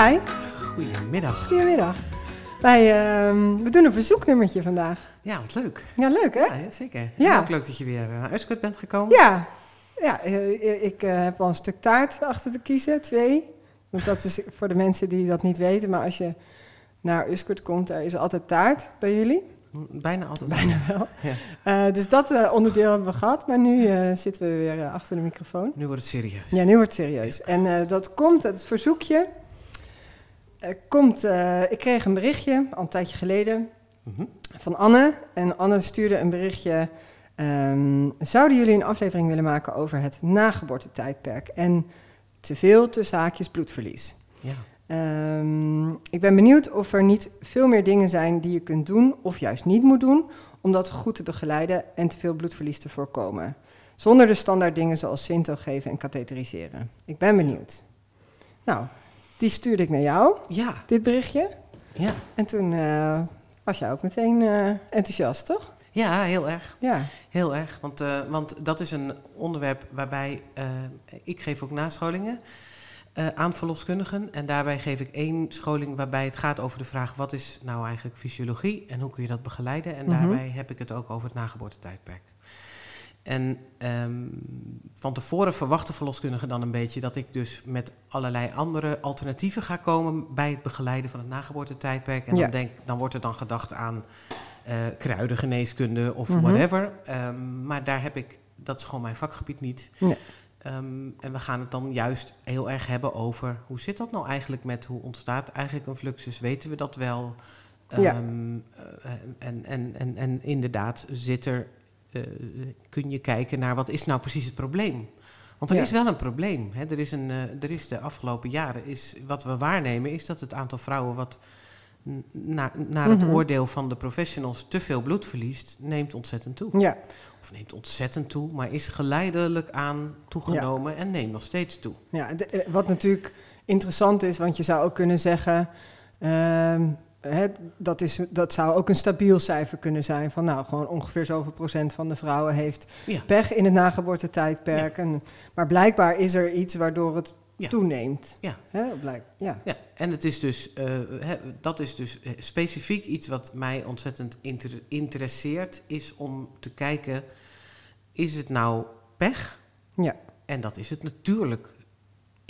Hi, Goedemiddag. goedemiddag. Wij, ehm, we doen een verzoeknummertje vandaag. Ja, wat leuk. Ja, leuk hè? Ja, zeker. Ja. En ook leuk dat je weer naar Uitskut bent gekomen. Ja, ja eh, ik eh, heb al een stuk taart achter te kiezen, twee. Want dat is voor de mensen die dat niet weten, maar als je naar Uskert komt, er is altijd taart bij jullie. Bijna altijd. Bijna wel. Ja. Eh, dus dat eh, onderdeel hebben we gehad, maar nu eh, zitten we weer eh, achter de microfoon. Nu wordt het serieus. Ja, nu wordt het serieus. En eh, dat komt, het verzoekje, eh, komt, eh, ik kreeg een berichtje al een tijdje geleden Mhm. van Anne. En Anne stuurde een berichtje. ehm, zouden jullie een aflevering willen maken over het nageboortetijdperk en te veel tussen haakjes bloedverlies? Ja. Ehm, ik ben benieuwd of er niet veel meer dingen zijn die je kunt doen of juist niet moet doen om dat goed te begeleiden en te veel bloedverlies te voorkomen. Zonder de standaard dingen zoals Sinto geven en katheteriseren. Ik ben benieuwd. Nou, die stuurde ik naar jou, Ja. dit berichtje. Ja. En toen eh, was jij ook meteen eh, enthousiast, toch? ja, heel erg. Ja. Heel erg. Want, eh, want dat is een onderwerp waarbij ik geef ook nascholingen aan verloskundigen. En daarbij geef ik één scholing waarbij het gaat over de vraag... wat is nou eigenlijk fysiologie en hoe kun je dat begeleiden? En Mhm. daarbij heb ik het ook over het nageboortetijdperk. En ehm, van tevoren verwachten verloskundigen dan een beetje dat ik dus met allerlei andere alternatieven ga komen bij het begeleiden van het nageboortetijdperk. En Ja. dan, denk, dan wordt er dan gedacht aan eh kruidengeneeskunde of Mhm. whatever. Ehm, maar daar heb ik, dat is gewoon mijn vakgebied niet. Nee. Ehm, en we gaan het dan juist heel erg hebben over hoe zit dat nou eigenlijk met hoe ontstaat eigenlijk een fluxus? Weten we dat wel? Ja. Eh, en, en, en, en inderdaad, zit er, kun je kijken naar wat is nou precies het probleem? Want er Ja. is wel een probleem. Hè? Er, is een, eh, er is de afgelopen jaren, is, wat we waarnemen, is dat het aantal vrouwen wat na, naar het Mhm. oordeel van de professionals te veel bloed verliest, neemt ontzettend toe. Ja, Of neemt ontzettend toe, maar is geleidelijk aan toegenomen en neemt nog steeds toe. ja de- eh, wat natuurlijk interessant is, want je zou ook kunnen zeggen... ehm, hè, dat, is, dat zou ook een stabiel cijfer kunnen zijn. Van nou, gewoon ongeveer zoveel procent van de vrouwen heeft Ja. pech in het nageboortetijdperk. En, maar blijkbaar is er iets waardoor het Ja. toeneemt. Ja. Hè, blijk, ja. Ja, en het is dus, eh, hè, dat is dus eh, specifiek iets wat mij ontzettend inter- interesseert, is om te kijken, is het nou pech? Ja. En dat is het natuurlijk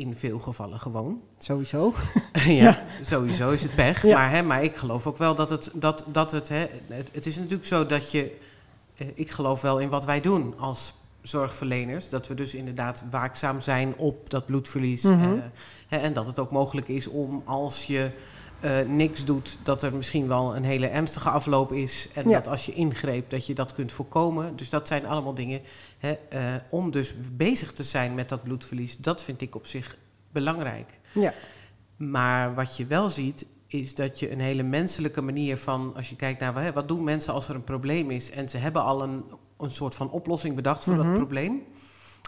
in veel gevallen gewoon. Sowieso. ja, sowieso is het pech. Ja. Maar, hè, maar ik geloof ook wel dat het, dat, dat het, hè, het, het is natuurlijk zo dat je, eh, ik geloof wel in wat wij doen als zorgverleners. Dat we dus inderdaad waakzaam zijn op dat bloedverlies. Mhm. eh, hè, en dat het ook mogelijk is om als je eh, niks doet, dat er misschien wel een hele ernstige afloop is. En Ja. dat als je ingreep, dat je dat kunt voorkomen. Dus dat zijn allemaal dingen. Hè, eh, om dus bezig te zijn met dat bloedverlies, dat vind ik op zich belangrijk. Ja. Maar wat je wel ziet, is dat je een hele menselijke manier van, als je kijkt naar hè, wat doen mensen als er een probleem is en ze hebben al een, een soort van oplossing bedacht voor Mhm. dat probleem.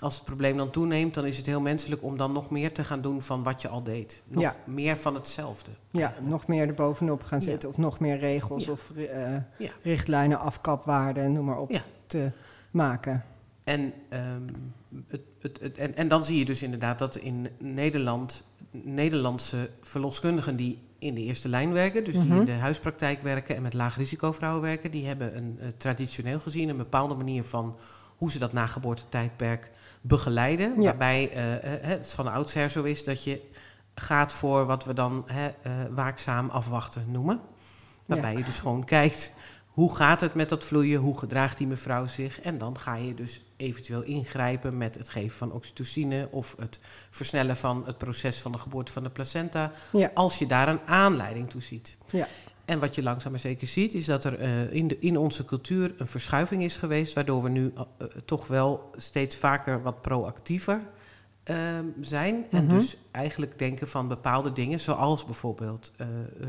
Als het probleem dan toeneemt, dan is het heel menselijk om dan nog meer te gaan doen van wat je al deed. Nog Ja. meer van hetzelfde. Ja, nog meer erbovenop gaan Ja. zitten. Of nog meer regels Ja. of eh, richtlijnen, afkapwaarden, noem maar op, te maken. En, ehm, het, het, het- en, en dan zie je dus inderdaad dat in Nederland Nederlandse verloskundigen die in de eerste lijn werken, dus die Mhm. in de huispraktijk werken en met laag risico werken, die hebben een eh, traditioneel gezien een bepaalde manier van hoe ze dat nageboortetijdperk begeleiden. Ja. Waarbij eh, eh, het van oudsher zo is dat je gaat voor wat we dan hè, eh, waakzaam afwachten noemen. Waarbij je dus gewoon kijkt, hoe gaat het met dat vloeien? Hoe gedraagt die mevrouw zich? En dan ga je dus eventueel ingrijpen met het geven van oxytocine... of het versnellen van het proces van de geboorte van de placenta... Ja. als je daar een aanleiding toe ziet. Ja. En wat je langzaam maar zeker ziet, is dat er eh, in, de, in onze cultuur een verschuiving is geweest... waardoor we nu eh, eh, toch wel steeds vaker wat proactiever ehm, zijn. En Mhm. dus eigenlijk denken van bepaalde dingen, zoals bijvoorbeeld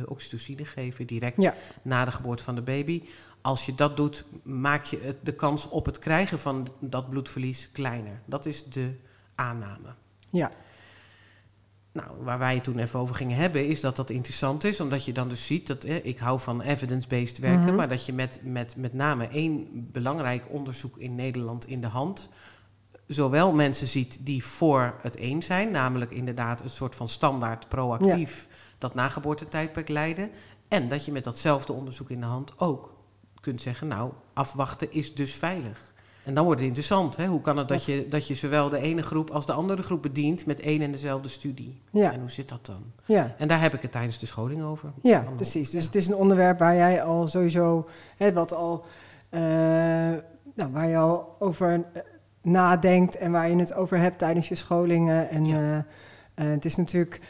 oxytocine geven direct Ja. na de geboorte van de baby. Als je dat doet, maak je het, de kans op het krijgen van dat bloedverlies kleiner. Dat is de aanname. Ja. Nou, waar wij het toen even over gingen hebben, is dat dat interessant is, omdat je dan dus ziet dat eh, ik hou van evidence-based werken, Mhm. maar dat je met, met, met name één belangrijk onderzoek in Nederland in de hand zowel mensen ziet die voor het een zijn, namelijk inderdaad een soort van standaard proactief dat nageboortetijdperk leiden. En dat je met datzelfde onderzoek in de hand ook kunt zeggen, nou, afwachten is dus veilig. En dan wordt het interessant. Hè? Hoe kan het dat je, dat je zowel de ene groep als de andere groep bedient met één en dezelfde studie? Ja. En hoe zit dat dan? Ja. En daar heb ik het tijdens de scholing over. Ja, precies. Dus ja. het is een onderwerp waar jij al sowieso, hè, wat al, eh, nou, waar je al over eh, nadenkt en waar je het over hebt tijdens je scholingen. En Ja. eh, het is natuurlijk,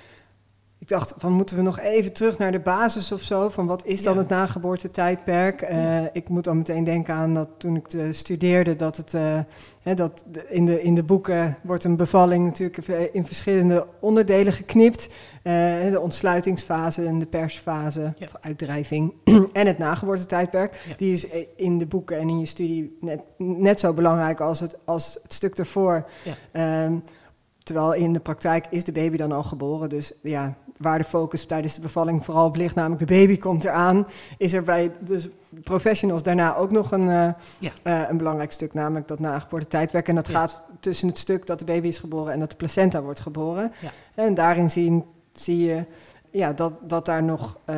ik dacht van moeten we nog even terug naar de basis of zo, van wat is dan Ja. het nageboortetijdperk? Eh, Ik moet dan meteen denken aan dat toen ik eh, studeerde, dat het, eh, hè, dat in, de, in de boeken wordt een bevalling natuurlijk in verschillende onderdelen geknipt. Eh, de ontsluitingsfase en de persfase, Ja. of uitdrijving, en het nageboortetijdperk. Ja. Die is in de boeken en in je studie net, net zo belangrijk als het, als het stuk ervoor. Ja. Ehm, terwijl in de praktijk is de baby dan al geboren. Dus ja, waar de focus tijdens de bevalling vooral op ligt, namelijk de baby komt eraan, is er bij de professionals daarna ook nog een, eh, Ja. eh, een belangrijk stuk, namelijk dat nageboortetijdperk. En dat Ja. gaat tussen het stuk dat de baby is geboren en dat de placenta wordt geboren. Ja. En daarin zien, zie je ja, dat, dat daar nog eh,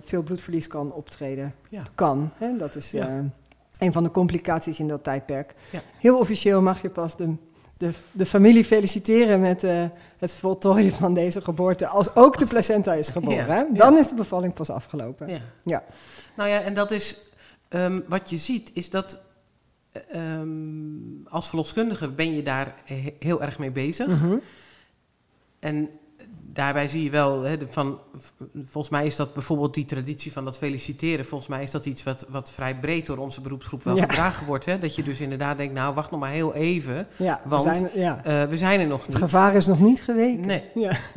veel bloedverlies kan optreden. Ja. Kan. Hè? Dat is een van de complicaties in dat tijdperk. Ja. Heel officieel mag je pas de, de, de familie feliciteren met eh, het voltooien van deze geboorte. Als ook de placenta is geboren. Ja, Hè? ja. Dan is de bevalling pas afgelopen. Ja. Ja. Nou ja, en dat is ehm, wat je ziet, is dat eh, ehm, als verloskundige ben je daar he- heel erg mee bezig. Mhm. En daarbij zie je wel, hè, van, volgens mij is dat bijvoorbeeld die traditie van dat feliciteren. Volgens mij is dat iets wat, wat vrij breed door onze beroepsgroep wel Ja. gedragen wordt. Hè? Dat je dus inderdaad denkt, nou wacht nog maar heel even, Ja, Want, we zijn, ja. eh, we zijn er nog het niet. gevaar is nog niet geweken. Nee.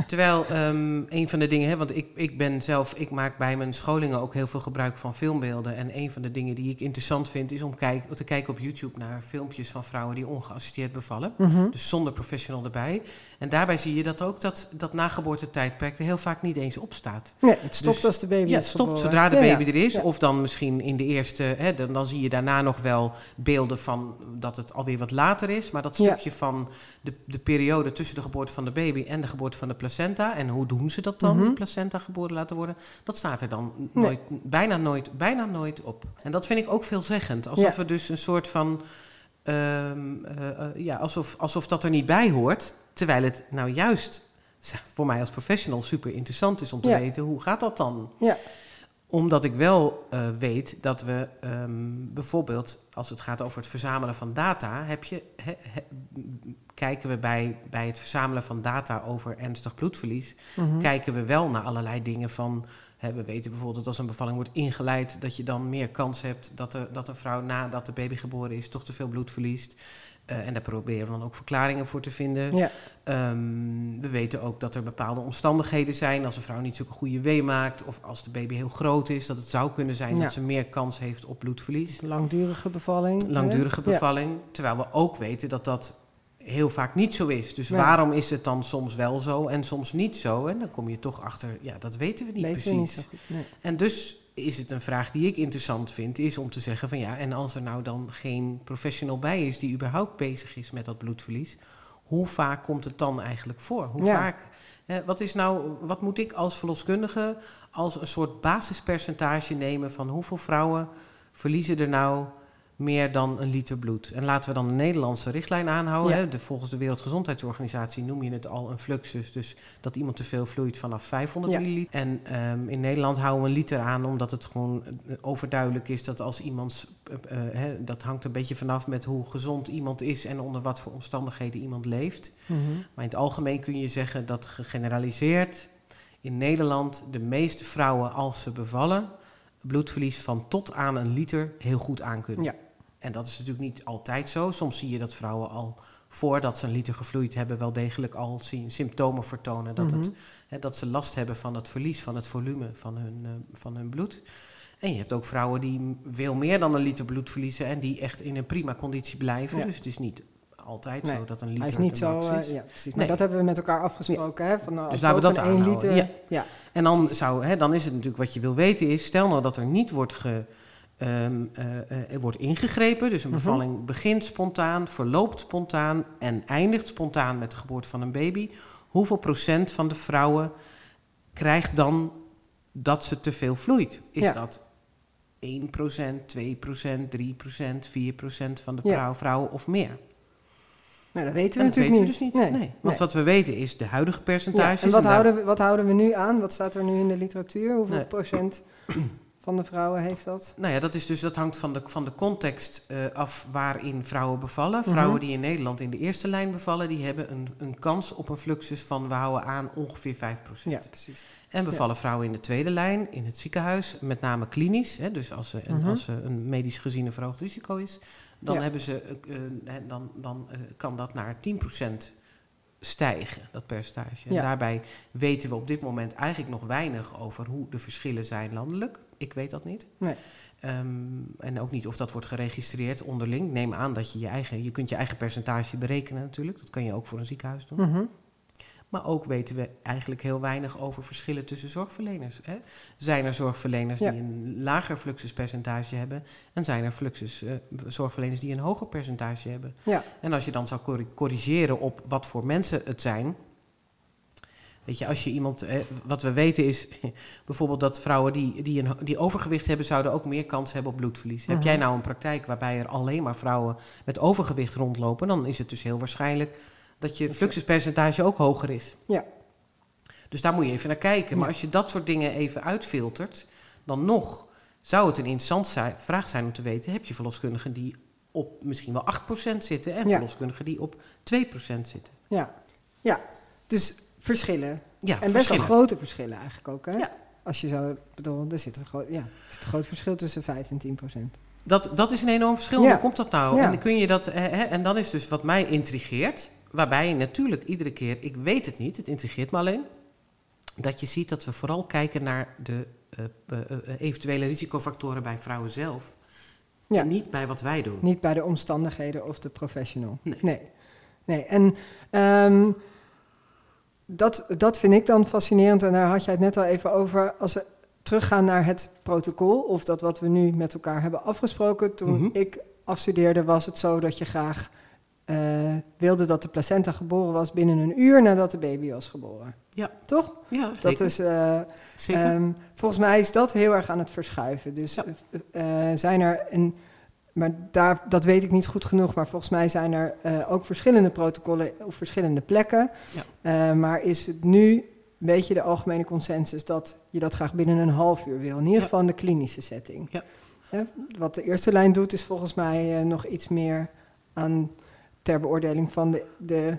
Terwijl ehm, een van de dingen, hè, want ik, ik ben zelf, ik maak bij mijn scholingen ook heel veel gebruik van filmbeelden. En een van de dingen die ik interessant vind, is om kijk, te kijken op YouTube naar filmpjes van vrouwen die ongeassisteerd bevallen. Mhm. Dus zonder professional erbij. En daarbij zie je dat ook dat, dat nageboortetijdperk er heel vaak niet eens op staat. Nee, het stopt Dus- als de baby Ja, is stopt geboren. zodra de Ja, baby ja. er is. Of dan misschien in de eerste, hè, dan, dan zie je daarna nog wel beelden van dat het alweer wat later is. Maar dat stukje van de, de periode tussen de geboorte van de baby en de geboorte van de placenta. En hoe doen ze dat dan, die placenta geboren laten worden? Dat staat er dan Nee. nooit, bijna, nooit, bijna nooit op. En dat vind ik ook veelzeggend. Alsof er dus een soort van. ehm, eh, eh, ja, alsof, alsof dat er niet bij hoort. Terwijl het nou juist voor mij als professional super interessant is om te Ja. weten hoe gaat dat dan? Ja. Omdat ik wel eh, weet dat we ehm, bijvoorbeeld, als het gaat over het verzamelen van data, heb je, he- he- kijken we bij, bij het verzamelen van data over ernstig bloedverlies, Mhm. kijken we wel naar allerlei dingen van. We weten bijvoorbeeld dat als een bevalling wordt ingeleid, dat je dan meer kans hebt dat, er, dat een vrouw nadat de baby geboren is toch te veel bloed verliest. Eh, en daar proberen we dan ook verklaringen voor te vinden. Ja. Ehm, we weten ook dat er bepaalde omstandigheden zijn. Als een vrouw niet zulke goede wee maakt. Of als de baby heel groot is. Dat het zou kunnen zijn Ja. dat ze meer kans heeft op bloedverlies. Langdurige bevalling. Langdurige Ja. bevalling. Terwijl we ook weten dat dat heel vaak niet zo is. Dus Ja. waarom is het dan soms wel zo en soms niet zo? En dan kom je toch achter, ja, dat weten we niet Weten we precies. niet zo goed. Nee. En dus is het een vraag die ik interessant vind, is om te zeggen van ja, en als er nou dan geen professional bij is die überhaupt bezig is met dat bloedverlies, hoe vaak komt het dan eigenlijk voor? Hoe Ja. vaak? eh, wat, is nou, wat moet ik als verloskundige als een soort basispercentage nemen van hoeveel vrouwen verliezen er nou meer dan een liter bloed? En laten we dan de Nederlandse richtlijn aanhouden. Ja. Hè? De, volgens de Wereldgezondheidsorganisatie noem je het al een fluxus. Dus dat iemand te veel vloeit vanaf 500 Ja. milliliter. En ehm, in Nederland houden we een liter aan, omdat het gewoon eh, overduidelijk is dat als iemand. eh, eh, hè, dat hangt een beetje vanaf met hoe gezond iemand is en onder wat voor omstandigheden iemand leeft. Mhm. Maar in het algemeen kun je zeggen dat gegeneraliseerd in Nederland de meeste vrouwen, als ze bevallen, bloedverlies van tot aan een liter heel goed aankunnen. Ja. En dat is natuurlijk niet altijd zo. Soms zie je dat vrouwen al voordat ze een liter gevloeid hebben, wel degelijk al zien, symptomen vertonen dat, het, Mhm. hè, dat ze last hebben van het verlies van het volume van hun, eh, van hun bloed. En je hebt ook vrouwen die veel meer dan een liter bloed verliezen en die echt in een prima conditie blijven. Ja. Dus het is niet altijd Nee, zo dat een liter Hij is niet zo. is. eh, ja, precies. Maar Nee. dat hebben we met elkaar afgesproken. Hè? Van, nou, Dus laten we dat één liter. ja. Ja. En dan, Precies. zou, hè, dan is het natuurlijk wat je wil weten is, stel nou dat er niet wordt ge, ehm, eh, eh, er wordt ingegrepen. Dus een Mhm. bevalling begint spontaan, verloopt spontaan en eindigt spontaan met de geboorte van een baby. Hoeveel procent van de vrouwen krijgt dan dat ze te veel vloeit? Is Ja. dat 1%, 2%, 3%, 4% van de Ja. vrouw, vrouwen of meer? Nou, dat weten we En natuurlijk weten we dus niet. Nee. Want nee. wat we weten is de huidige Ja, percentages. en wat houden, we, wat houden we nu aan? Wat staat er nu in de literatuur? Hoeveel Nee. procent van de vrouwen heeft dat? Nou ja, dat, is dus, dat hangt van de, van de context eh, af waarin vrouwen bevallen. Mhm. Vrouwen die in Nederland in de eerste lijn bevallen, die hebben een, een kans op een fluxus van, we houden aan, ongeveer 5%. Ja, precies. En bevallen vrouwen in de tweede lijn, in het ziekenhuis, met name klinisch. Hè, dus als, ze, Mhm. als ze een medisch gezien een verhoogd risico is, dan, Ja. hebben ze, eh, eh, dan, dan kan dat naar 10% stijgen, dat percentage. En Ja. daarbij weten we op dit moment eigenlijk nog weinig over hoe de verschillen zijn landelijk. Ik weet dat niet. Nee. Ehm, en ook niet of dat wordt geregistreerd onderling. Neem aan dat je je eigen, je kunt je eigen percentage berekenen natuurlijk. Dat kan je ook voor een ziekenhuis doen. Mhm. Maar ook weten we eigenlijk heel weinig over verschillen tussen zorgverleners. Hè? Zijn er zorgverleners Ja. die een lager fluxuspercentage hebben... en zijn er fluxus, eh, zorgverleners die een hoger percentage hebben? Ja. En als je dan zou corri- corrigeren op wat voor mensen het zijn... Weet je, als je iemand... eh, wat we weten is bijvoorbeeld dat vrouwen die, die, een, die overgewicht hebben... zouden ook meer kans hebben op bloedverlies. Heb Mhm. jij nou een praktijk waarbij er alleen maar vrouwen met overgewicht rondlopen... dan is het dus heel waarschijnlijk dat je fluxuspercentage ook hoger is. Ja. Dus daar moet je even naar kijken. Maar als je dat soort dingen even uitfiltert, dan nog zou het een interessante vraag zijn om te weten: heb je verloskundigen die op misschien wel 8% zitten en Ja. verloskundigen die op 2% zitten? Ja. ja, dus verschillen. Ja, en best wel grote verschillen eigenlijk ook. Hè? Ja. Als je zo, bedoel, er zit een, groot, ja, zit een groot verschil tussen 5 en 10 procent. Dat, dat is een enorm verschil. Ja. Hoe komt dat nou? Ja. En, dan kun je dat, eh, hè, en dan is dus wat mij intrigeert, waarbij natuurlijk iedere keer, ik weet het niet, het intrigeert me alleen, dat je ziet dat we vooral kijken naar de eh, eh, eventuele risicofactoren bij vrouwen zelf. Ja. En niet bij wat wij doen. Niet bij de omstandigheden of de professional. Nee. Nee. nee. En ehm, dat, dat vind ik dan fascinerend. En daar had jij het net al even over. Als we teruggaan naar het protocol, of dat wat we nu met elkaar hebben afgesproken. Toen Mhm. ik afstudeerde, was het zo dat je graag eh, wilde dat de placenta geboren was binnen een uur nadat de baby was geboren. Ja. Toch? Ja, Dat zeker. is. eh, zeker. Ehm, volgens mij is dat heel erg aan het verschuiven. Dus Ja. eh, zijn er een. Maar daar, dat weet ik niet goed genoeg. Maar volgens mij zijn er eh, ook verschillende protocollen op verschillende plekken. Ja. Eh, maar is het nu een beetje de algemene consensus dat je dat graag binnen een half uur wil? In ieder Ja. geval in de klinische setting. Ja. Wat de eerste lijn doet, is volgens mij eh, nog iets meer aan ter beoordeling van de, de,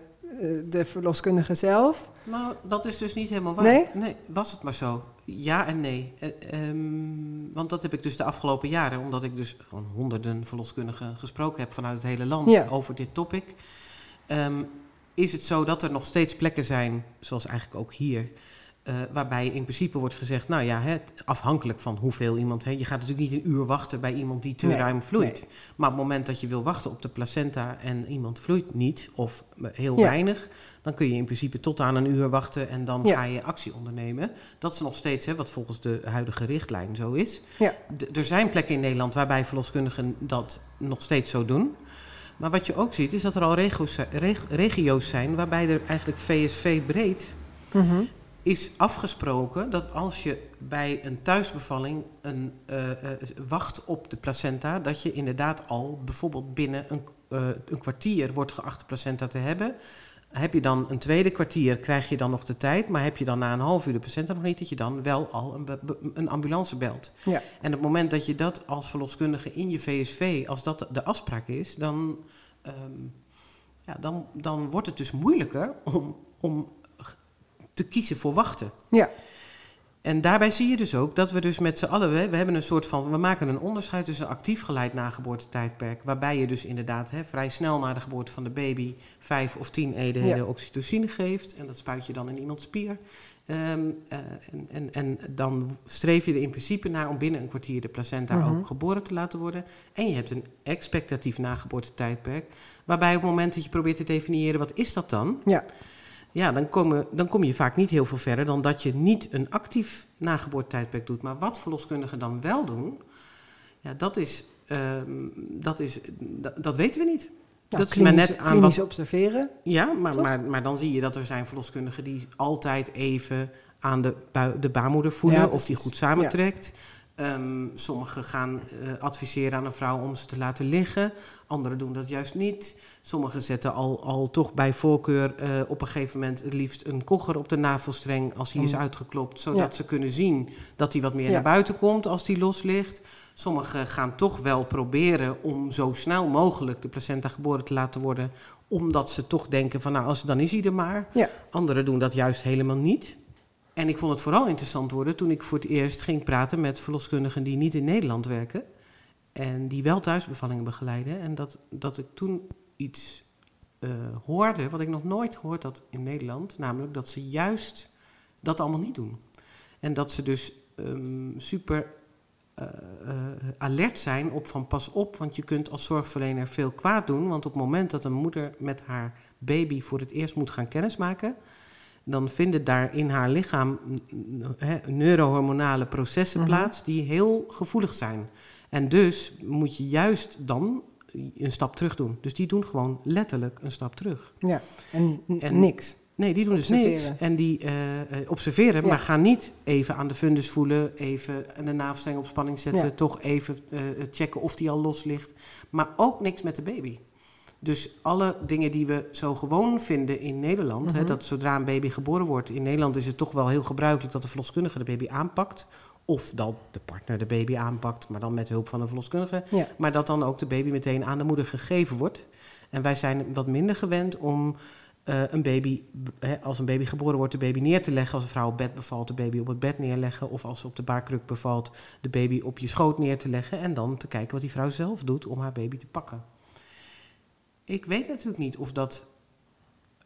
de verloskundige zelf. Nou, dat is dus niet helemaal waar. Nee? was het maar zo. Ja en nee. Eh, ehm, want dat heb ik dus de afgelopen jaren, omdat ik dus gewoon honderden verloskundigen gesproken heb vanuit het hele land Ja. over dit topic. ehm, is het zo dat er nog steeds plekken zijn, zoals eigenlijk ook hier, eh, waarbij in principe wordt gezegd, nou ja, hè, afhankelijk van hoeveel iemand, hè, je gaat natuurlijk niet een uur wachten bij iemand die te Nee, ruim vloeit. nee. Maar op het moment dat je wil wachten op de placenta en iemand vloeit niet, of heel Ja. weinig, dan kun je in principe tot aan een uur wachten en dan Ja. ga je actie ondernemen. Dat is nog steeds hè, wat volgens de huidige richtlijn zo is. Ja. Er zijn plekken in Nederland waarbij verloskundigen dat nog steeds zo doen. Maar wat je ook ziet, is dat er al regio's, regio's zijn waarbij er eigenlijk VSV breed Mhm. Is afgesproken dat als je bij een thuisbevalling een, eh, eh, wacht op de placenta, dat je inderdaad al bijvoorbeeld binnen een, eh, een kwartier wordt geacht de placenta te hebben. Heb je dan een tweede kwartier, krijg je dan nog de tijd, maar heb je dan na een half uur de placenta nog niet, dat je dan wel al een, een ambulance belt. Ja. En op het moment dat je dat als verloskundige in je VSV, als dat de afspraak is, dan, ehm, ja, dan, dan wordt het dus moeilijker om, om te kiezen voor wachten. Ja. En daarbij zie je dus ook dat we dus met z'n allen, we, we hebben een soort van, we maken een onderscheid tussen actief geleid nageboortetijdperk, waarbij je dus inderdaad hè, vrij snel na de geboorte van de baby vijf of tien eenheden Ja. oxytocine geeft. En dat spuit je dan in iemands spier. Ehm, eh, en, en, en dan streef je er in principe naar om binnen een kwartier de placenta Mhm. ook geboren te laten worden. En je hebt een expectatief nageboortetijdperk, waarbij op het moment dat je probeert te definiëren wat is dat dan, Ja. Ja, dan kom, je, dan kom je vaak niet heel veel verder dan dat je niet een actief nageboortetijdperk doet. Maar wat verloskundigen dan wel doen, Ja, dat is, ehm, dat, is dat, dat weten we niet. Nou, dat is maar klinisch, net aan klinisch wat- observeren. Ja, maar, Toch? maar, maar dan zie je dat er zijn verloskundigen die altijd even aan de, de baarmoeder voelen Ja, of die goed samentrekt. Ehm, sommigen gaan eh, adviseren aan een vrouw om ze te laten liggen. Anderen doen dat juist niet. Sommigen zetten al, al toch bij voorkeur eh, op een gegeven moment het liefst een kogger op de navelstreng als die is Mm. uitgeklopt. Zodat Ja. ze kunnen zien dat hij wat meer Ja. naar buiten komt als die los ligt. Sommigen gaan toch wel proberen om zo snel mogelijk de placenta geboren te laten worden. Omdat ze toch denken van nou, als, dan is hij er maar. Ja. Anderen doen dat juist helemaal niet. En ik vond het vooral interessant worden toen ik voor het eerst ging praten met verloskundigen die niet in Nederland werken. En die wel thuisbevallingen begeleiden. En dat, dat ik toen iets eh, hoorde wat ik nog nooit gehoord had in Nederland. Namelijk dat ze juist dat allemaal niet doen. En dat ze dus ehm, super eh, eh, alert zijn op van pas op, want je kunt als zorgverlener veel kwaad doen. Want op het moment dat een moeder met haar baby voor het eerst moet gaan kennismaken, dan vinden daar in haar lichaam neurohormonale processen Mhm. plaats die heel gevoelig zijn. En dus moet je juist dan een stap terug doen. Dus die doen gewoon letterlijk een stap terug. Ja, en, niks. Nee, die doen dus niks. En die eh, eh, observeren, Ja. maar gaan niet even aan de fundus voelen, even een navelstreng op spanning zetten, Ja. toch even eh, checken of die al los ligt. Maar ook niks met de baby. Dus alle dingen die we zo gewoon vinden in Nederland, hè, Mhm. dat zodra een baby geboren wordt, in Nederland is het toch wel heel gebruikelijk dat de verloskundige de baby aanpakt. Of dat de partner de baby aanpakt, maar dan met hulp van een verloskundige. Ja. Maar dat dan ook de baby meteen aan de moeder gegeven wordt. En wij zijn wat minder gewend om eh, een baby, hè, als een baby geboren wordt, de baby neer te leggen. Als een vrouw op bed bevalt, de baby op het bed neerleggen. Of als ze op de baarkruk bevalt, de baby op je schoot neer te leggen. En dan te kijken wat die vrouw zelf doet om haar baby te pakken. Ik weet natuurlijk niet of dat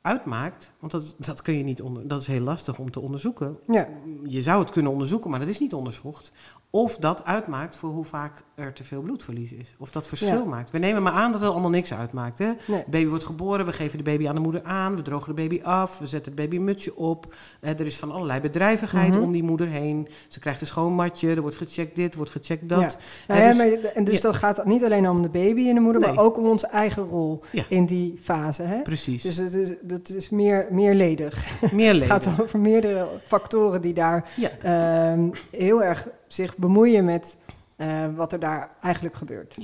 uitmaakt, want dat, dat kun je niet onder, dat is heel lastig om te onderzoeken. Ja. Je zou het kunnen onderzoeken, maar dat is niet onderzocht. Of dat uitmaakt voor hoe vaak er te veel bloedverlies is. Of dat verschil Ja. maakt. We nemen maar aan dat het allemaal niks uitmaakt. Hè? Nee. Baby wordt geboren, we geven de baby aan de moeder aan, we drogen de baby af, we zetten het baby een mutsje op. Eh, er is van allerlei bedrijvigheid Mhm. om die moeder heen. Ze krijgt een schoon matje, er wordt gecheckt dit, wordt gecheckt dat. Ja. Nou ja, dus- maar, en dus dat gaat niet alleen om de baby en de moeder, Nee. maar ook om onze eigen rol in die fase. Hè? Precies. Dus het is, dat is meer, meerledig. Meer Het gaat over meerdere factoren die daar Ja. ehm, heel erg zich bemoeien met eh, wat er daar eigenlijk gebeurt.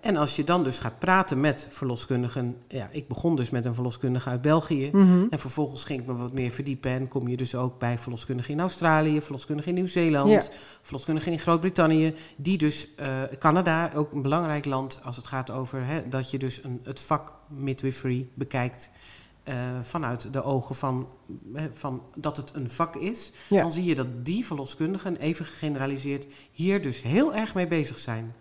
En als je dan dus gaat praten met verloskundigen. Ja, ik begon dus met een verloskundige uit België. Mhm. En vervolgens ging ik me wat meer verdiepen en kom je dus ook bij verloskundigen in Australië, verloskundigen in Nieuw-Zeeland, Ja. verloskundigen in Groot-Brittannië, die dus, eh, Canada, ook een belangrijk land als het gaat over hè, dat je dus een, het vak midwifery bekijkt eh, vanuit de ogen van, hè, van dat het een vak is. Ja. Dan zie je dat die verloskundigen, even gegeneraliseerd, hier dus heel erg mee bezig zijn.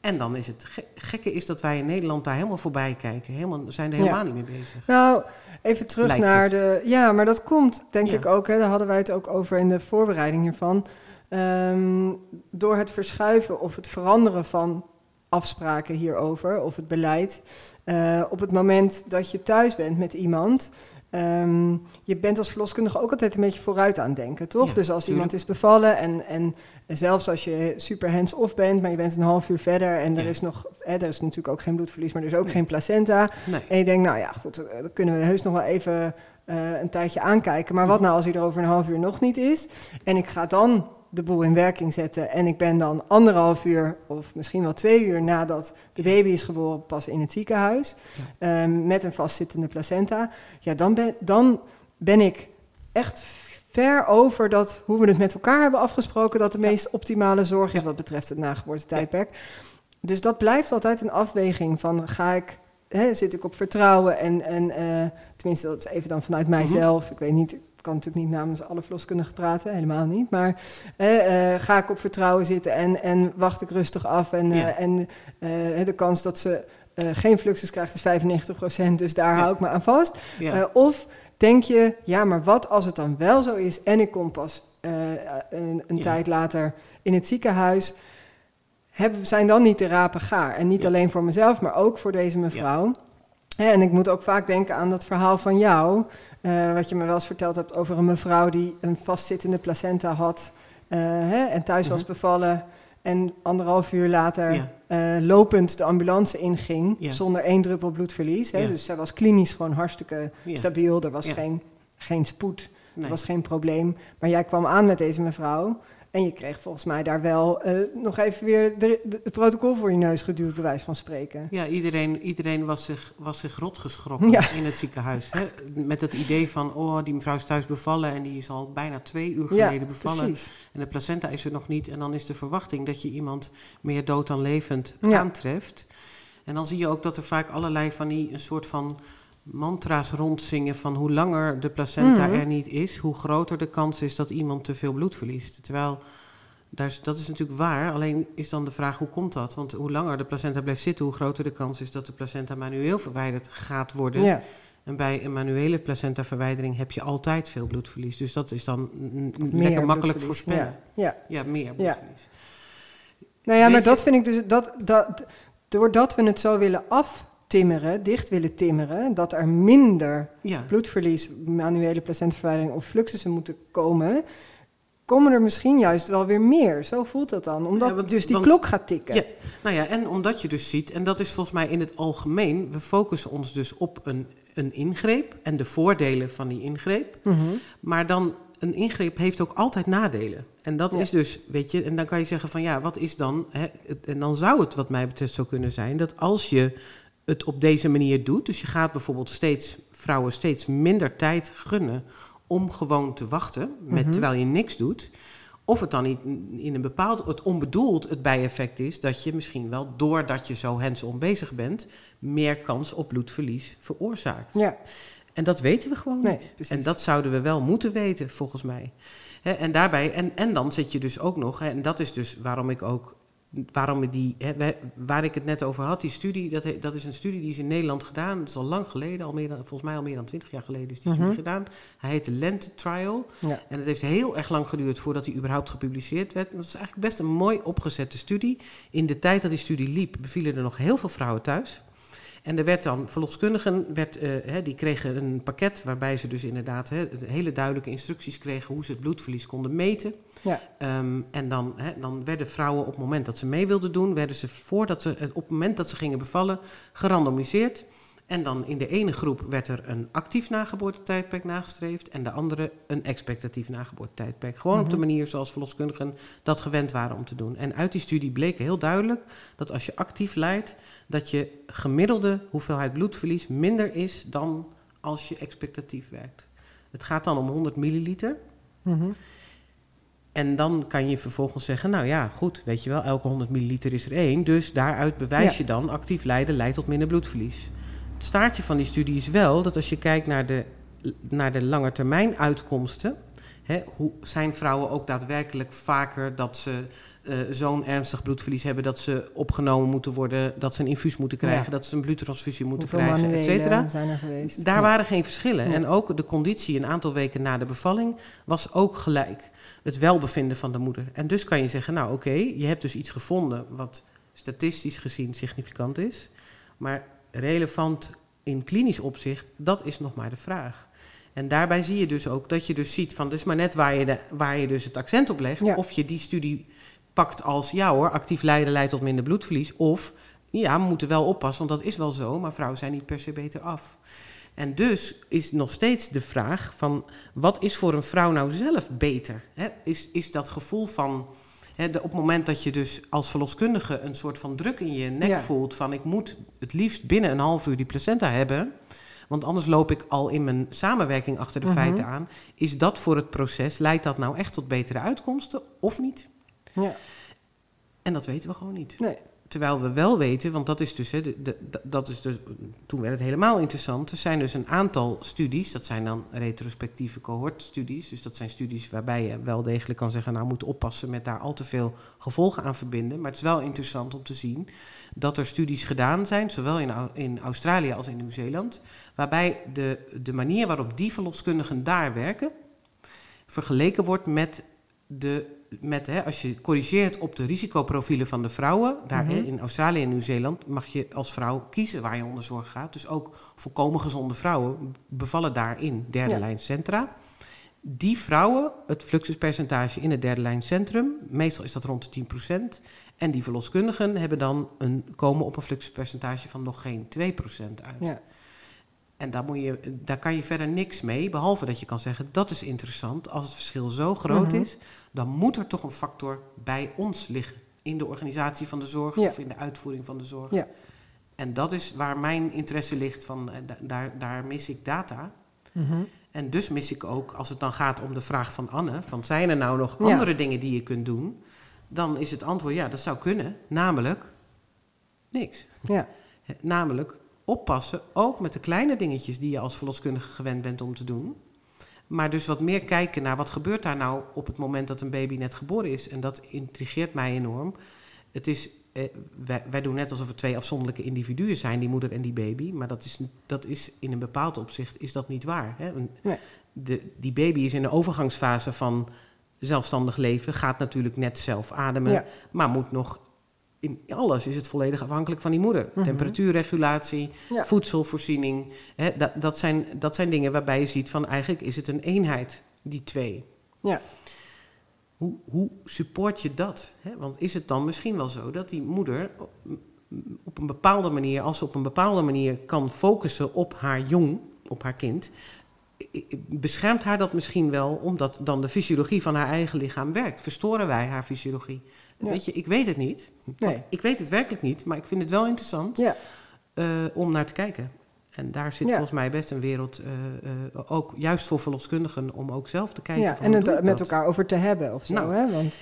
En dan is het ge- gekke is dat wij in Nederland daar helemaal voorbij kijken. Helemaal, zijn er Ja. helemaal niet mee bezig. Nou, even terug Lijkt naar het. de. Ja, maar dat komt denk Ja. ik ook. Hè, daar hadden wij het ook over in de voorbereiding hiervan. Ehm, door het verschuiven of het veranderen van afspraken hierover, of het beleid. eh, op het moment dat je thuis bent met iemand. ehm, je bent als verloskundige ook altijd een beetje vooruit aan het denken, toch? Ja, dus als tuurlijk. iemand is bevallen en, en zelfs als je super hands-off bent, maar je bent een half uur verder en er is nog, hè, er is natuurlijk ook geen bloedverlies, maar er is ook Nee. geen placenta. Nee. En je denkt, nou ja, goed, eh, dat kunnen we heus nog wel even eh, een tijdje aankijken. Maar wat nou als hij er over een half uur nog niet is? En ik ga dan de boel in werking zetten. En ik ben dan anderhalf uur of misschien wel twee uur nadat de baby is geboren pas in het ziekenhuis. ehm, met een vastzittende placenta. Ja, dan ben, dan ben ik echt ver over dat, hoe we het met elkaar hebben afgesproken... dat de meest optimale zorg is wat betreft het nageboortetijdperk. Dus dat blijft altijd een afweging van ga ik... Hè, zit ik op vertrouwen en, en eh, tenminste dat is even dan vanuit mijzelf. Ik weet niet, kan natuurlijk niet namens alle verloskundigen praten, helemaal niet. Maar eh, eh, ga ik op vertrouwen zitten en, en wacht ik rustig af. En, eh, en eh, de kans dat ze geen fluxus krijgt is 95%, dus daar Ja. hou ik me aan vast. Ja. Of denk je, ja, maar wat als het dan wel zo is en ik kom pas een, een tijd later in het ziekenhuis, hebben, zijn dan niet de rapen gaar? En niet Ja. alleen voor mezelf, maar ook voor deze mevrouw. En ik moet ook vaak denken aan dat verhaal van jou, eh, wat je me wel eens verteld hebt over een mevrouw die een vastzittende placenta had eh, hè, en thuis was Mhm. bevallen. En anderhalf uur later eh, lopend de ambulance inging zonder één druppel bloedverlies. Hè? Dus zij was klinisch gewoon hartstikke stabiel. Er was geen, geen spoed, er was geen probleem. Maar jij kwam aan met deze mevrouw. En je kreeg volgens mij daar wel uh, nog even weer de, het protocol voor je neus geduwd, bij wijze van spreken. Ja, iedereen, iedereen was, zich, was zich rot geschrokken in het ziekenhuis. Hè? Met het idee van, oh, die mevrouw is thuis bevallen en die is al bijna twee uur geleden bevallen. Precies. En de placenta is er nog niet. En dan is de verwachting dat je iemand meer dood dan levend aantreft. En dan zie je ook dat er vaak allerlei van die een soort van mantra's rondzingen van hoe langer de placenta mhm. er niet is, hoe groter de kans is dat iemand te veel bloed verliest. Terwijl daar is, dat is natuurlijk waar, alleen is dan de vraag hoe komt dat? Want hoe langer de placenta blijft zitten, hoe groter de kans is dat de placenta manueel verwijderd gaat worden. Ja. En bij een manuele placentaverwijdering heb je altijd veel bloedverlies. Dus dat is dan lekker makkelijk voorspellen. Ja, ja. ja meer bloedverlies. Nou ja, maar dat vind ik dus, dat, dat, doordat we het zo willen af timmeren, dicht willen timmeren, dat er minder bloedverlies, manuele placentaverwijdering of fluxussen moeten komen, komen er misschien juist wel weer meer. Zo voelt dat dan, omdat dus die klok gaat tikken. Ja, nou ja, en omdat je dus ziet, en dat is volgens mij in het algemeen, we focussen ons dus op een, een ingreep en de voordelen van die ingreep, mhm. maar dan een ingreep heeft ook altijd nadelen. En dat is dus, weet je, en dan kan je zeggen van ja, wat is dan, hè, en dan zou het wat mij betreft zo kunnen zijn dat als je het op deze manier doet. Dus je gaat bijvoorbeeld steeds vrouwen steeds minder tijd gunnen om gewoon te wachten, met, mhm. terwijl je niks doet. Of het dan niet in een bepaald, het onbedoeld het bijeffect is dat je misschien wel, doordat je zo hands-on bezig bent, meer kans op bloedverlies veroorzaakt. Ja. En dat weten we gewoon niet. En dat zouden we wel moeten weten, volgens mij. en daarbij, en, en dan zit je dus ook nog, en dat is dus waarom ik ook waarom die, hè, waar ik het net over had, die studie, dat, dat is een studie die is in Nederland gedaan. Dat is al lang geleden, al meer dan, volgens mij al meer dan twintig jaar geleden is die studie mhm. gedaan. Hij heet de Lent Trial. En het heeft heel erg lang geduurd voordat hij überhaupt gepubliceerd werd. Dat is eigenlijk best een mooi opgezette studie. In de tijd dat die studie liep, bevielen er nog heel veel vrouwen thuis. En er werd dan, verloskundigen, werd, uh, die kregen een pakket waarbij ze dus inderdaad hele duidelijke instructies kregen hoe ze het bloedverlies konden meten. Ja. Um, en dan, dan werden vrouwen op het moment dat ze mee wilden doen, werden ze voordat ze, op het moment dat ze gingen bevallen, gerandomiseerd. En dan in de ene groep werd er een actief nageboortetijdperk nagestreefd en de andere een expectatief nageboortetijdperk. Gewoon op de mhm. manier zoals verloskundigen dat gewend waren om te doen. En uit die studie bleek heel duidelijk dat als je actief leidt, dat je gemiddelde hoeveelheid bloedverlies minder is dan als je expectatief werkt. Het gaat dan om 100 milliliter. Mm En dan kan je vervolgens zeggen, nou ja, goed, weet je wel, elke 100 milliliter is er één. Dus daaruit bewijs je dan, actief lijden leidt tot minder bloedverlies staartje van die studie is wel dat als je kijkt naar de, naar de langetermijn uitkomsten. Hè, hoe zijn vrouwen ook daadwerkelijk vaker dat ze uh, zo'n ernstig bloedverlies hebben dat ze opgenomen moeten worden, dat ze een infuus moeten krijgen, dat ze een bloedtransfusie moeten krijgen, et cetera. Zijn er geweest? Daar waren geen verschillen. En ook de conditie een aantal weken na de bevalling was ook gelijk. Het welbevinden van de moeder. En dus kan je zeggen, nou oké, je hebt dus iets gevonden wat statistisch gezien significant is. Maar relevant in klinisch opzicht, dat is nog maar de vraag. En daarbij zie je dus ook dat je dus ziet van, het is maar net waar je, de, waar je dus het accent op legt, of je die studie pakt als, ja hoor, actief lijden leidt tot minder bloedverlies, of ja, we moeten wel oppassen, want dat is wel zo, maar vrouwen zijn niet per se beter af. En dus is nog steeds de vraag van, wat is voor een vrouw nou zelf beter? Is, is dat gevoel van op het moment dat je dus als verloskundige een soort van druk in je nek voelt van ik moet het liefst binnen een half uur die placenta hebben, want anders loop ik al in mijn samenwerking achter de mhm. feiten aan, is dat voor het proces, leidt dat nou echt tot betere uitkomsten of niet? Ja. En dat weten we gewoon niet. Nee. Terwijl we wel weten, want dat is dus, hè, dat is dus, toen werd het helemaal interessant. Er zijn dus een aantal studies, dat zijn dan retrospectieve cohortstudies. Dus dat zijn studies waarbij je wel degelijk kan zeggen, nou moet oppassen met daar al te veel gevolgen aan verbinden. Maar het is wel interessant om te zien dat er studies gedaan zijn, zowel in, in Australië als in Nieuw-Zeeland, waarbij de, de manier waarop die verloskundigen daar werken, vergeleken wordt met de met, hè, als je corrigeert op de risicoprofielen van de vrouwen, daar mhm. in Australië en Nieuw-Zeeland mag je als vrouw kiezen waar je onder zorg gaat. Dus ook volkomen gezonde vrouwen bevallen daarin derde lijn centra. Die vrouwen, het fluxuspercentage in het derde lijn centrum, meestal is dat rond de 10%. En die verloskundigen hebben dan een, komen op een fluxuspercentage van nog geen 2% uit. Ja. En daar, moet je, daar kan je verder niks mee, behalve dat je kan zeggen, dat is interessant. Als het verschil zo groot Mhm. is, dan moet er toch een factor bij ons liggen. In de organisatie van de zorg Ja. of in de uitvoering van de zorg. Ja. En dat is waar mijn interesse ligt, van, eh, da- daar, daar mis ik data. Mhm. En dus mis ik ook, als het dan gaat om de vraag van Anne, van zijn er nou nog Ja. andere dingen die je kunt doen? Dan is het antwoord ja, dat zou kunnen. Namelijk niks. Ja. Namelijk oppassen, ook met de kleine dingetjes die je als verloskundige gewend bent om te doen. Maar dus wat meer kijken naar wat gebeurt daar nou op het moment dat een baby net geboren is. En dat intrigeert mij enorm. Het is, eh, wij, wij doen net alsof het twee afzonderlijke individuen zijn, die moeder en die baby. Maar dat is, dat is in een bepaald opzicht is dat niet waar. Hè? Een- Nee. de, die baby is in de overgangsfase van zelfstandig leven, gaat natuurlijk net zelf ademen, Ja. maar moet nog in alles is het volledig afhankelijk van die moeder. Mhm. Temperatuurregulatie, Ja. voedselvoorziening. Hè, dat, dat, zijn, dat zijn dingen waarbij je ziet van eigenlijk is het een eenheid, die twee. Ja. Hoe, hoe support je dat? Hè? Want is het dan misschien wel zo dat die moeder op een bepaalde manier, als ze op een bepaalde manier kan focussen op haar jong, op haar kind, beschermt haar dat misschien wel omdat dan de fysiologie van haar eigen lichaam werkt? Verstoren wij haar fysiologie? Ja. Weet je, ik weet het niet. Nee. Ik weet het werkelijk niet, maar ik vind het wel interessant Ja. eh, om naar te kijken. En daar zit Ja. volgens mij best een wereld, eh, eh, ook juist voor verloskundigen, om ook zelf te kijken. ja. van En het met elkaar over te hebben of zo. Nou. hè? Want,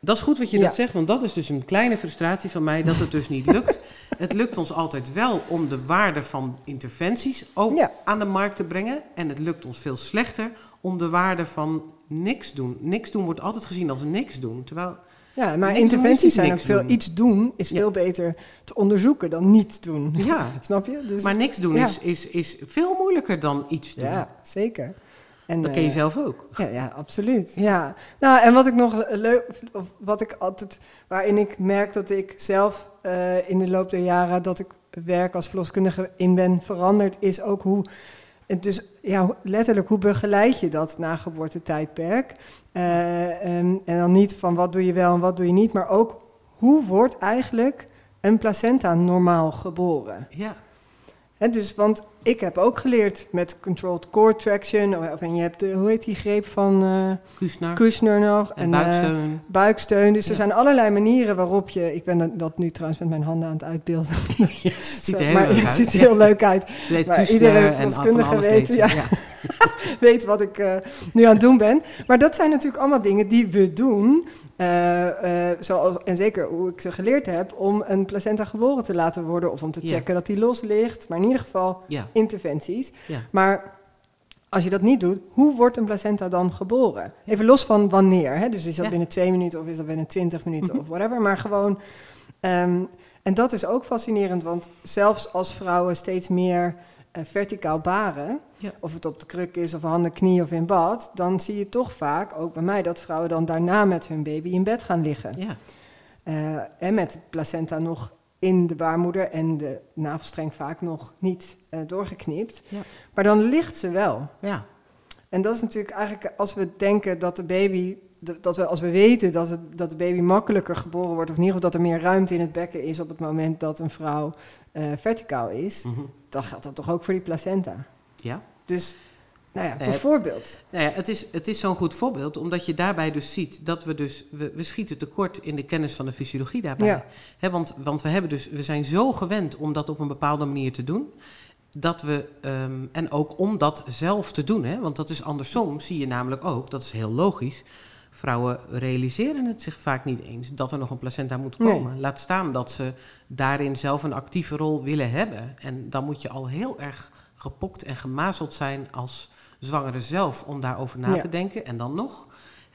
Dat is goed wat je Ja. dat zegt, want dat is dus een kleine frustratie van mij dat het dus niet lukt. het lukt ons altijd wel om de waarde van interventies ook Ja. aan de markt te brengen. En het lukt ons veel slechter om de waarde van niks doen. Niks doen wordt altijd gezien als niks doen. Terwijl, ja, maar interventies zijn ook veel... doen. Iets doen is Ja. veel beter te onderzoeken dan niet doen. ja, Snap je? Dus, maar niks doen Ja. is, is, is veel moeilijker dan iets doen. ja, zeker. En, Dat ken je eh, zelf ook. Ja, ja, absoluut. Ja. Nou, en wat ik nog leuk, of wat ik altijd, waarin ik merk dat ik zelf eh, in de loop der jaren dat ik werk als verloskundige in ben veranderd, is ook hoe, dus ja, letterlijk hoe begeleid je dat na geboortetijdperk? Eh, en, en dan niet van wat doe je wel en wat doe je niet, maar ook hoe wordt eigenlijk een placenta normaal geboren? Ja, Hè, dus, want ik heb ook geleerd met controlled core traction. Of, en je hebt de, hoe heet die greep van eh Kushner Kushner nog? en eh, buiksteun. buiksteun. Dus er zijn allerlei manieren waarop je... Ik ben dat- nu trouwens met mijn handen aan het uitbeelden. Ja, ziet er heel maar leuk het uit. ziet er heel leuk uit. Ze heet maar Kushner iedere en van verloskundige weet, ja. Weet wat ik eh, nu aan het doen ben. Maar dat zijn natuurlijk allemaal dingen die we doen. eh, eh, zoals, en zeker hoe ik ze geleerd heb... om een placenta geboren te laten worden... of om te Ja. checken dat die los ligt. Maar in ieder geval Ja, interventies. ja. Maar als je dat niet doet, hoe wordt een placenta dan geboren? Even los van wanneer. Hè? Dus is dat binnen twee minuten of is dat binnen twintig minuten Mhm. of whatever. Maar gewoon. ehm, en dat is ook fascinerend, want zelfs als vrouwen steeds meer verticaal baren, Ja. of het op de kruk is of handen, knie of in bad, dan zie je toch vaak, ook bij mij, dat vrouwen dan daarna met hun baby in bed gaan liggen. ja. Eh, en met de placenta nog in de baarmoeder en de navelstreng vaak nog niet eh, doorgeknipt. Ja. Maar dan ligt ze wel. ja. En dat is natuurlijk eigenlijk als we denken dat de baby, dat we als we weten dat, het, dat de baby makkelijker geboren wordt, of in ieder geval dat er meer ruimte in het bekken is op het moment dat een vrouw eh, verticaal is, Mhm. Dan geldt dat toch ook voor die placenta. ja. Dus, nou ja, Nee, bijvoorbeeld. Nou ja, het is, het is zo'n goed voorbeeld, omdat je daarbij dus ziet dat we dus, we, we schieten tekort in de kennis van de fysiologie daarbij. Ja. Hè, want, want we hebben dus, we zijn zo gewend om dat op een bepaalde manier te doen, dat we, ehm, en ook om dat zelf te doen, hè, want dat is andersom, zie je namelijk ook, dat is heel logisch, vrouwen realiseren het zich vaak niet eens dat er nog een placenta moet Nee. komen. Laat staan dat ze daarin zelf een actieve rol willen hebben. En dan moet je al heel erg gepokt en gemazeld zijn als zwangere zelf om daarover na Ja. te denken. En dan nog,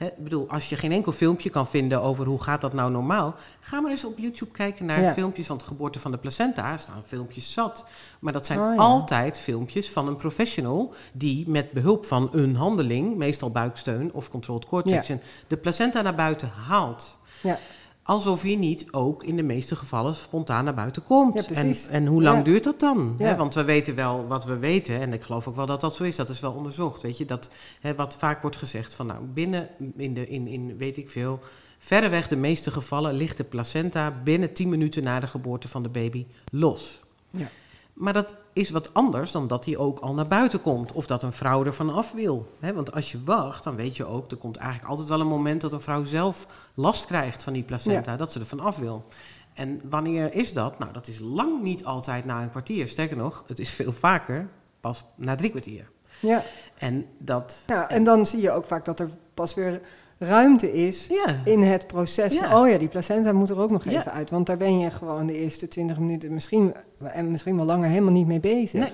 ik bedoel, als je geen enkel filmpje kan vinden over hoe gaat dat nou normaal, ga maar eens op YouTube kijken naar Ja. filmpjes van de geboorte van de placenta. Er staan filmpjes zat. Maar dat zijn Oh ja. altijd filmpjes van een professional die met behulp van een handeling, meestal buiksteun of controlled Ja. traction, de placenta naar buiten haalt. Ja. Alsof hij niet ook in de meeste gevallen spontaan naar buiten komt. Ja, en, en hoe lang Ja. duurt dat dan? Ja. Want we weten wel wat we weten. En ik geloof ook wel dat dat zo is. Dat is wel onderzocht. Weet je, dat, wat vaak wordt gezegd van nou, binnen, in, de, in, in weet ik veel, verreweg de meeste gevallen ligt de placenta binnen 10 minuten na de geboorte van de baby los. Ja. Maar dat is wat anders dan dat hij ook al naar buiten komt. Of dat een vrouw er vanaf wil. Want als je wacht, dan weet je ook... er komt eigenlijk altijd wel een moment dat een vrouw zelf last krijgt van die placenta. Dat ze er vanaf wil. En wanneer is dat? Nou, dat is lang niet altijd na een kwartier. Sterker nog, het is veel vaker pas na drie kwartier. Ja. En dat... ja, en dan zie je ook vaak dat er pas weer ruimte is Ja, in het proces. Ja. Oh ja, die placenta moet er ook nog Ja. even uit. Want daar ben je gewoon de eerste 20 minuten misschien, en misschien wel langer helemaal niet mee bezig.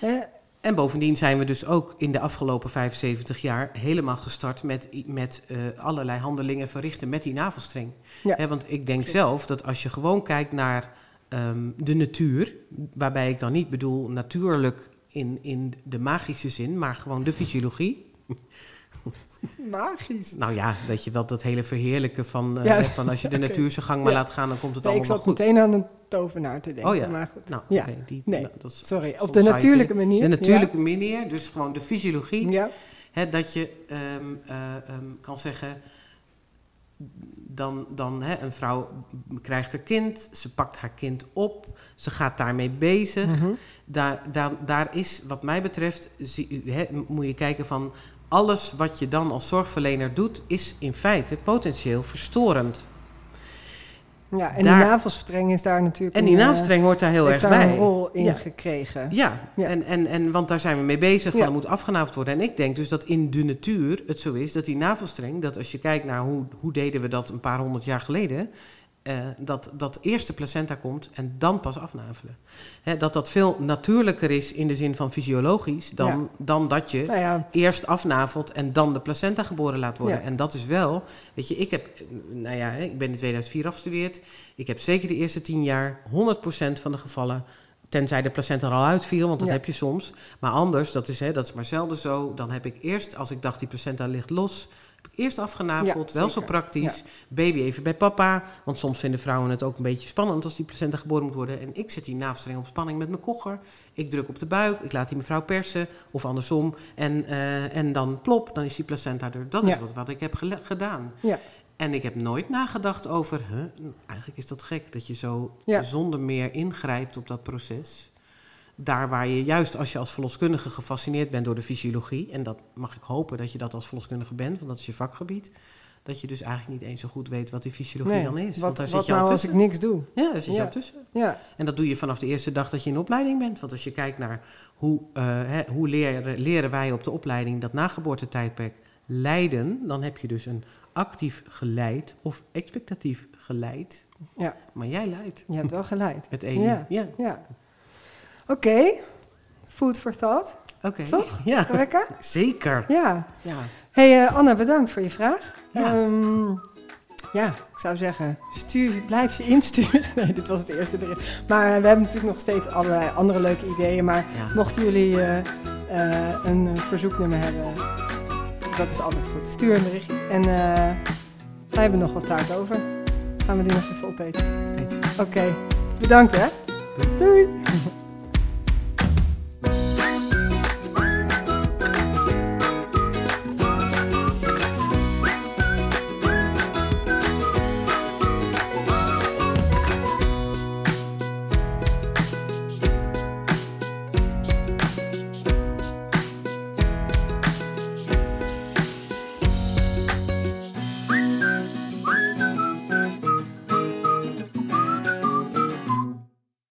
Nee. En bovendien zijn we dus ook in de afgelopen 75 jaar helemaal gestart met, met eh, allerlei handelingen verrichten met die navelstreng. Want ik denk Klopt. zelf dat als je gewoon kijkt naar ehm, de natuur, waarbij ik dan niet bedoel natuurlijk in, in de magische zin, maar gewoon de fysiologie. Magisch. Nou ja, dat je wel dat hele verheerlijken van, eh, Ja, van als je de oké. natuur zijn gang maar Ja. laat gaan, dan komt het Nee, ik allemaal zat wel goed. meteen aan een tovenaar te denken. Oh ja. Maar goed. Nou, ja. die, Nee. nou, dat is Sorry, op de natuurlijke manier. De natuurlijke manier, dus gewoon de fysiologie. Ja. Hè, dat je ehm, eh, ehm, kan zeggen, dan, dan hè, een vrouw krijgt haar kind, ze pakt haar kind op, ze gaat daarmee bezig. Mhm. Daar, daar, daar is, wat mij betreft, zie, hè, moet je kijken van alles wat je dan als zorgverlener doet, is in feite potentieel verstorend. ja, en Daar- die navelstreng is daar natuurlijk En die eh, navelstreng hoort daar heel erg daar bij. een rol in Ja. gekregen. Ja, Ja. En, en, en, want daar zijn we mee bezig, van Ja. er moet afgenaveld worden. En ik denk dus dat in de natuur het zo is dat die navelstreng, dat als je kijkt naar hoe, hoe deden we dat een paar honderd jaar geleden, eh, dat, dat eerst de placenta komt en dan pas afnavelen. Hè, dat dat veel natuurlijker is in de zin van fysiologisch dan, Ja. dan dat je Nou ja, eerst afnavelt en dan de placenta geboren laat worden. Ja. En dat is wel, weet je, ik heb, nou ja, ik ben in 2004 afgestudeerd. Ik heb zeker de eerste tien jaar 100% van de gevallen, tenzij de placenta er al uitviel, want dat Ja. heb je soms. Maar anders, dat is, hè, dat is maar zelden zo. Dan heb ik eerst, als ik dacht die placenta ligt los, eerst afgenaveld, Ja, wel zo praktisch. Baby even bij papa, want soms vinden vrouwen het ook een beetje spannend als die placenta geboren moet worden. En ik zet die navelstreng op spanning met mijn kogger. Ik druk op de buik, ik laat die mevrouw persen, of andersom. En, eh, en dan plop, dan is die placenta er. Dat is wat, wat ik heb gedaan. Ja. En ik heb nooit nagedacht over, huh, eigenlijk is dat gek dat je zo zonder meer ingrijpt op dat proces. Daar waar je juist als je als verloskundige gefascineerd bent door de fysiologie, en dat mag ik hopen dat je dat als verloskundige bent, want dat is je vakgebied, dat je dus eigenlijk niet eens zo goed weet wat die fysiologie nee. dan is. Wat, want daar wat zit je al nou als ik niks doe? Ja, daar zit je al tussen. Ja, En dat doe je vanaf de eerste dag dat je in opleiding bent. Want als je kijkt naar hoe, eh, hè, hoe leren, leren wij op de opleiding dat nageboortetijdperk leiden, dan heb je dus een actief geleid of expectatief geleid. Ja. Maar jij leidt je hebt wel geleid. één. Ja. ja. Ja. Oké, food for thought. Oké. Toch? Ja, Rebecca? zeker. Ja. Ja. hey, eh, Anna, bedankt voor je vraag. Ja. Ehm, ja, ik zou zeggen, stuur, blijf ze insturen. Nee, dit was het eerste bericht. Maar we hebben natuurlijk nog steeds allerlei andere leuke ideeën. Maar Ja. mochten jullie eh, eh, een eh, verzoeknummer hebben, dat is altijd goed. Stuur een berichtje. En eh, wij hebben nog wat taart over. Gaan we die nog even opeten. Oké, bedankt hè. Doei.